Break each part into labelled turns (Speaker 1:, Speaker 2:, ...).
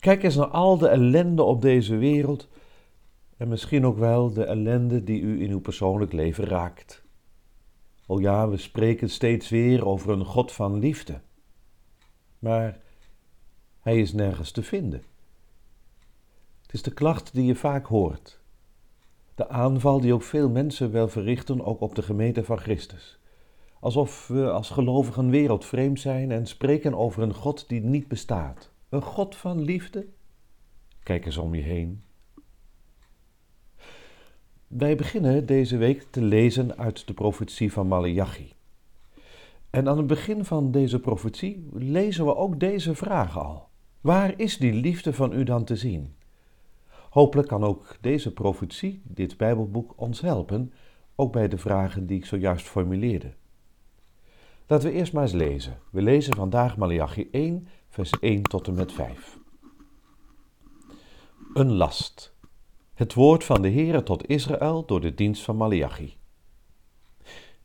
Speaker 1: Kijk eens naar al de ellende op deze wereld en misschien ook wel de ellende die u in uw persoonlijk leven raakt. O ja, we spreken steeds weer over een God van liefde, maar Hij is nergens te vinden. Het is de klacht die je vaak hoort, de aanval die ook veel mensen wel verrichten, ook op de gemeente van Christus. Alsof we als gelovigen wereldvreemd zijn en spreken over een God die niet bestaat. Een God van liefde? Kijk eens om je heen. Wij beginnen deze week te lezen uit de profetie van Malachi. En aan het begin van deze profetie lezen we ook deze vraag al. Waar is die liefde van u dan te zien? Hopelijk kan ook deze profetie, dit Bijbelboek, ons helpen, ook bij de vragen die ik zojuist formuleerde. Laten we eerst maar eens lezen. We lezen vandaag Malachi 1, vers 1 tot en met 5. Een last. Het woord van de Heere tot Israël door de dienst van Malachi.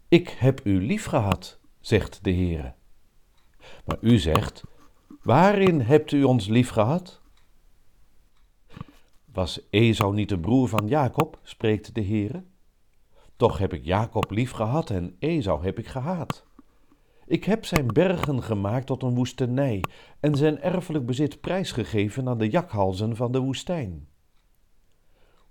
Speaker 1: Ik heb u lief gehad, zegt de Heere. Maar u zegt, waarin hebt u ons lief gehad? Was Esau niet de broer van Jacob, spreekt de Heere? Toch heb ik Jacob lief gehad en Esau heb ik gehaat. Ik heb zijn bergen gemaakt tot een woestenij en zijn erfelijk bezit prijsgegeven aan de jakhalzen van de woestijn.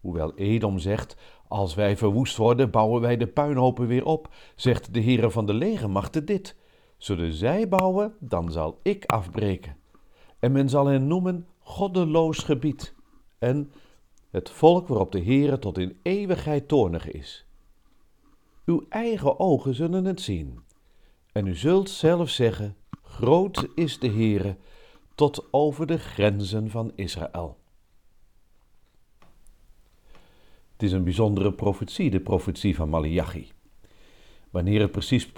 Speaker 1: Hoewel Edom zegt, als wij verwoest worden, bouwen wij de puinhopen weer op, zegt de Heere van de legermachten dit. Zullen zij bouwen, dan zal ik afbreken. En men zal hen noemen goddeloos gebied. En het volk waarop de Heere tot in eeuwigheid toornig is. Uw eigen ogen zullen het zien. En u zult zelf zeggen: Groot is de Heere, tot over de grenzen van Israël. Het is een bijzondere profetie, de profetie van Malachi. Wanneer het precies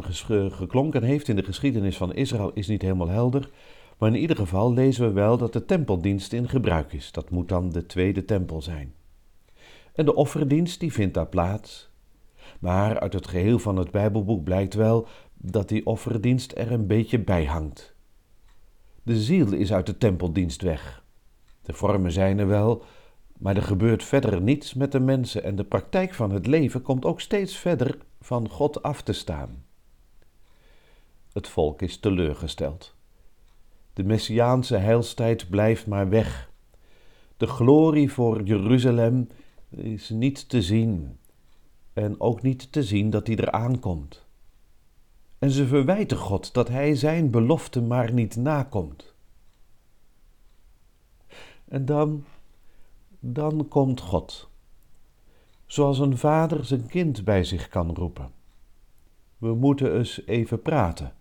Speaker 1: geklonken heeft in de geschiedenis van Israël is niet helemaal helder, maar in ieder geval lezen we wel dat de tempeldienst in gebruik is. Dat moet dan de tweede tempel zijn. En de offerdienst die vindt daar plaats. Maar uit het geheel van het Bijbelboek blijkt wel dat die offerdienst er een beetje bij hangt. De ziel is uit de tempeldienst weg. De vormen zijn er wel, maar er gebeurt verder niets met de mensen en de praktijk van het leven komt ook steeds verder van God af te staan. Het volk is teleurgesteld. De messiaanse heilstijd blijft maar weg. De glorie voor Jeruzalem is niet te zien en ook niet te zien dat hij eraan komt. En ze verwijten God dat hij zijn belofte maar niet nakomt. En dan, dan komt God, zoals een vader zijn kind bij zich kan roepen. We moeten eens even praten.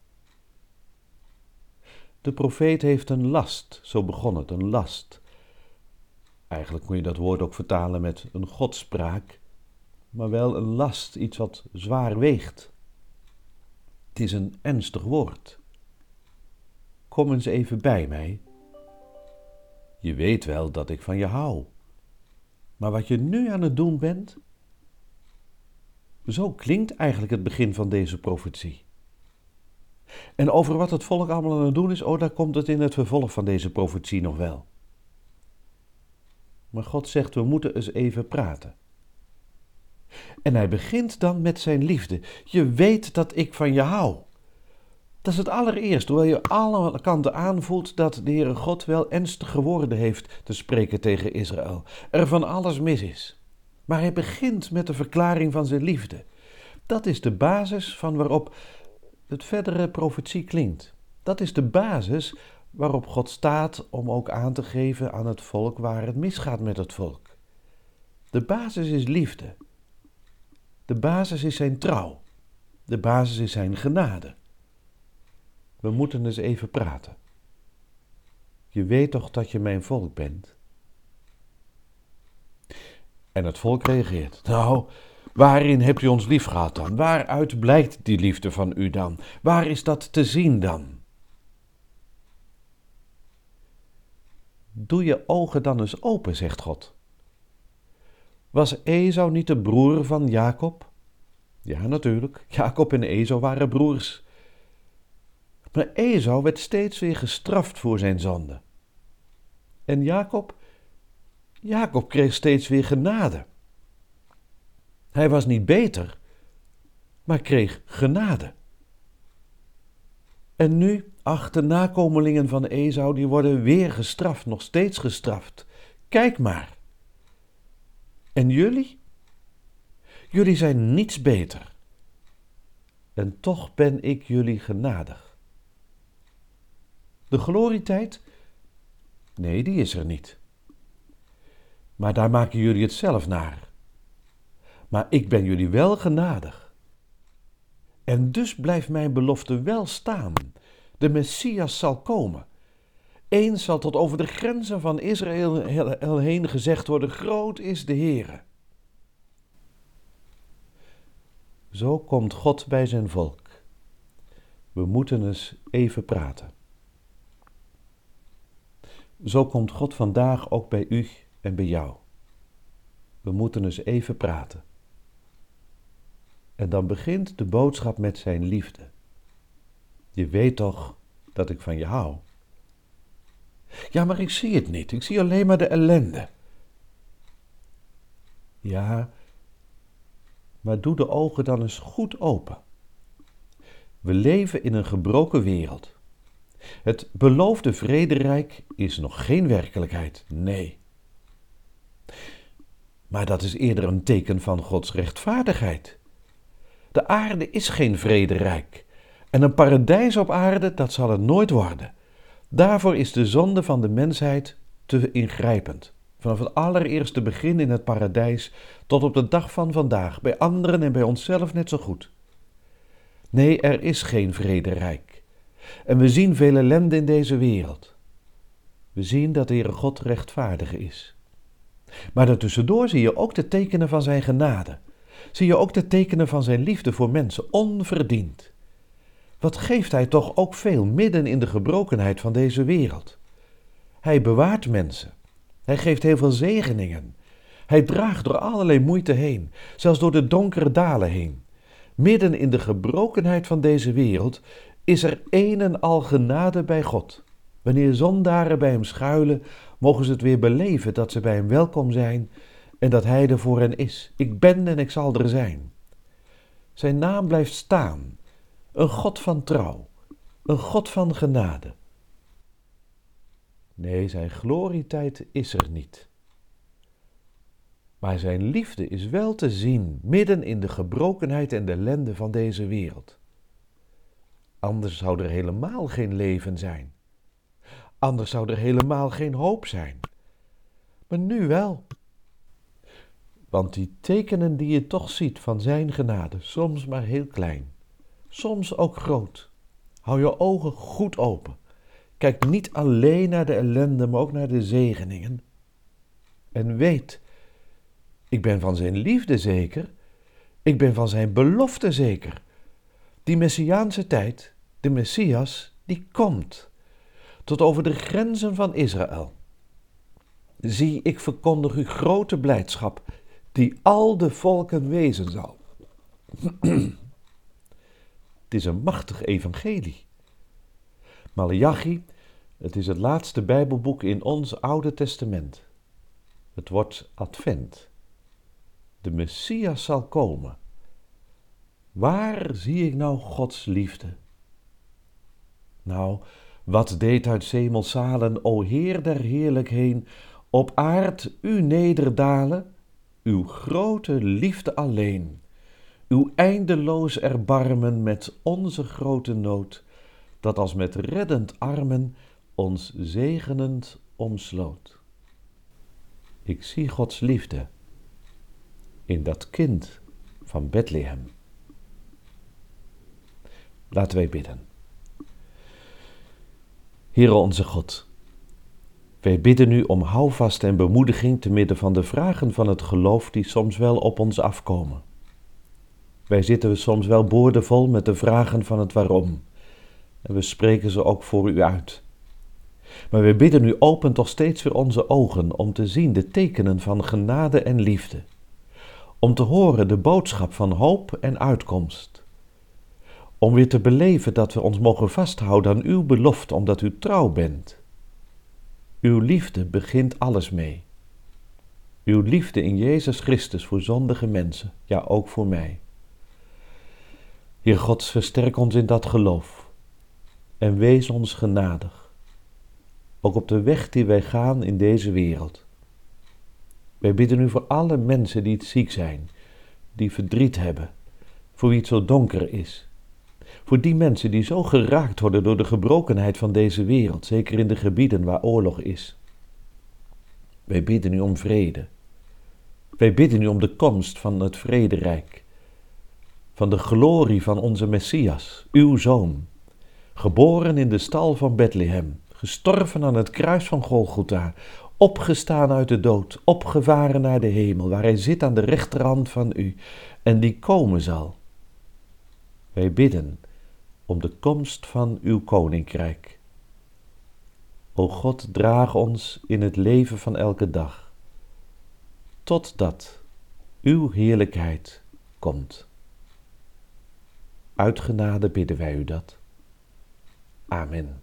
Speaker 1: De profeet heeft een last, zo begon het, een last. Eigenlijk kun je dat woord ook vertalen met een godspraak, maar wel een last, iets wat zwaar weegt. Het is een ernstig woord. Kom eens even bij mij. Je weet wel dat ik van je hou. Maar wat je nu aan het doen bent. Zo klinkt eigenlijk het begin van deze profetie. En over wat het volk allemaal aan het doen is, oh, daar komt het in het vervolg van deze profetie nog wel. Maar God zegt, we moeten eens even praten. En hij begint dan met zijn liefde. Je weet dat ik van je hou. Dat is het allereerst, hoewel je alle kanten aanvoelt dat de Heere God wel ernstige woorden heeft te spreken tegen Israël. Er van alles mis is. Maar hij begint met de verklaring van zijn liefde. Dat is de basis van waarop het verdere profetie klinkt. Dat is de basis waarop God staat om ook aan te geven aan het volk waar het misgaat met het volk. De basis is liefde. De basis is zijn trouw. De basis is zijn genade. We moeten eens even praten. Je weet toch dat je mijn volk bent? En het volk reageert: Nou, waarin hebt u ons lief gehad dan? Waaruit blijkt die liefde van u dan? Waar is dat te zien dan? Doe je ogen dan eens open, zegt God. Was Esau niet de broer van Jacob? Ja, natuurlijk. Jacob en Esau waren broers. Maar Esau werd steeds weer gestraft voor zijn zonde. En Jacob? Jacob kreeg steeds weer genade. Hij was niet beter, maar kreeg genade. En nu, ach, de nakomelingen van Esau, die worden weer gestraft, nog steeds gestraft. Kijk maar. En jullie? Jullie zijn niets beter. En toch ben ik jullie genadig. De glorietijd? Nee, die is er niet. Maar daar maken jullie het zelf naar. Maar ik ben jullie wel genadig. En dus blijft mijn belofte wel staan. De Messias zal komen. Eens zal tot over de grenzen van Israël heen gezegd worden: Groot is de Heere. Zo komt God bij zijn volk. We moeten eens even praten. Zo komt God vandaag ook bij u en bij jou. We moeten eens even praten. En dan begint de boodschap met zijn liefde. Je weet toch dat ik van je hou? Ja, maar ik zie het niet. Ik zie alleen maar de ellende. Ja, maar doe de ogen dan eens goed open. We leven in een gebroken wereld. Het beloofde vrederijk is nog geen werkelijkheid, nee. Maar dat is eerder een teken van Gods rechtvaardigheid. De aarde is geen vrederijk. En een paradijs op aarde, dat zal het nooit worden. Daarvoor is de zonde van de mensheid te ingrijpend. Vanaf het allereerste begin in het paradijs tot op de dag van vandaag, bij anderen en bij onszelf net zo goed. Nee, er is geen vrederijk. En we zien veel ellende in deze wereld. We zien dat de Heere God rechtvaardig is. Maar daartussendoor zie je ook de tekenen van zijn genade. Zie je ook de tekenen van zijn liefde voor mensen, onverdiend. Wat geeft hij toch ook veel midden in de gebrokenheid van deze wereld? Hij bewaart mensen. Hij geeft heel veel zegeningen. Hij draagt door allerlei moeite heen, zelfs door de donkere dalen heen. Midden in de gebrokenheid van deze wereld is er een en al genade bij God. Wanneer zondaren bij hem schuilen, mogen ze het weer beleven dat ze bij hem welkom zijn en dat hij er voor hen is. Ik ben en ik zal er zijn. Zijn naam blijft staan. Een God van trouw, een God van genade. Nee, zijn glorietijd is er niet. Maar zijn liefde is wel te zien midden in de gebrokenheid en de ellende van deze wereld. Anders zou er helemaal geen leven zijn. Anders zou er helemaal geen hoop zijn. Maar nu wel. Want die tekenen die je toch ziet van zijn genade, soms maar heel klein, soms ook groot. Hou je ogen goed open. Kijk niet alleen naar de ellende, maar ook naar de zegeningen. En weet, ik ben van zijn liefde zeker, ik ben van zijn belofte zeker. Die messiaanse tijd, de Messias, die komt tot over de grenzen van Israël. Zie, ik verkondig u grote blijdschap, die al de volken wezen zal. het is een machtig evangelie. Malachi, het is het laatste Bijbelboek in ons Oude Testament. Het wordt Advent. De Messias zal komen. Waar zie ik nou Gods liefde? Nou, wat deed uit zemelzalen, o Heer der heerlijkheden, op aard u nederdalen, uw grote liefde alleen, uw eindeloos erbarmen met onze grote nood, dat als met reddend armen ons zegenend omsloot. Ik zie Gods liefde in dat kind van Bethlehem. Laten wij bidden. Heere onze God, Wij bidden u om houvast en bemoediging te midden van de vragen van het geloof die soms wel op ons afkomen. Wij zitten soms wel boordevol met de vragen van het waarom. En we spreken ze ook voor u uit. Maar wij bidden u open toch steeds weer onze ogen om te zien de tekenen van genade en liefde. Om te horen de boodschap van hoop en uitkomst. Om weer te beleven dat we ons mogen vasthouden aan uw belofte omdat u trouw bent. Uw liefde begint alles mee. Uw liefde in Jezus Christus voor zondige mensen, ja ook voor mij. Heer God, versterk ons in dat geloof en wees ons genadig, ook op de weg die wij gaan in deze wereld. Wij bidden u voor alle mensen die ziek zijn, die verdriet hebben, voor wie het zo donker is. Voor die mensen die zo geraakt worden door de gebrokenheid van deze wereld, zeker in de gebieden waar oorlog is. Wij bidden u om vrede. Wij bidden u om de komst van het vrederijk van de glorie van onze Messias, uw Zoon, geboren in de stal van Bethlehem, gestorven aan het kruis van Golgotha, opgestaan uit de dood, opgevaren naar de hemel, waar hij zit aan de rechterhand van u en die komen zal. Wij bidden om de komst van uw koninkrijk. O God, draag ons in het leven van elke dag, totdat uw heerlijkheid komt. Uit genade bidden wij u dat. Amen.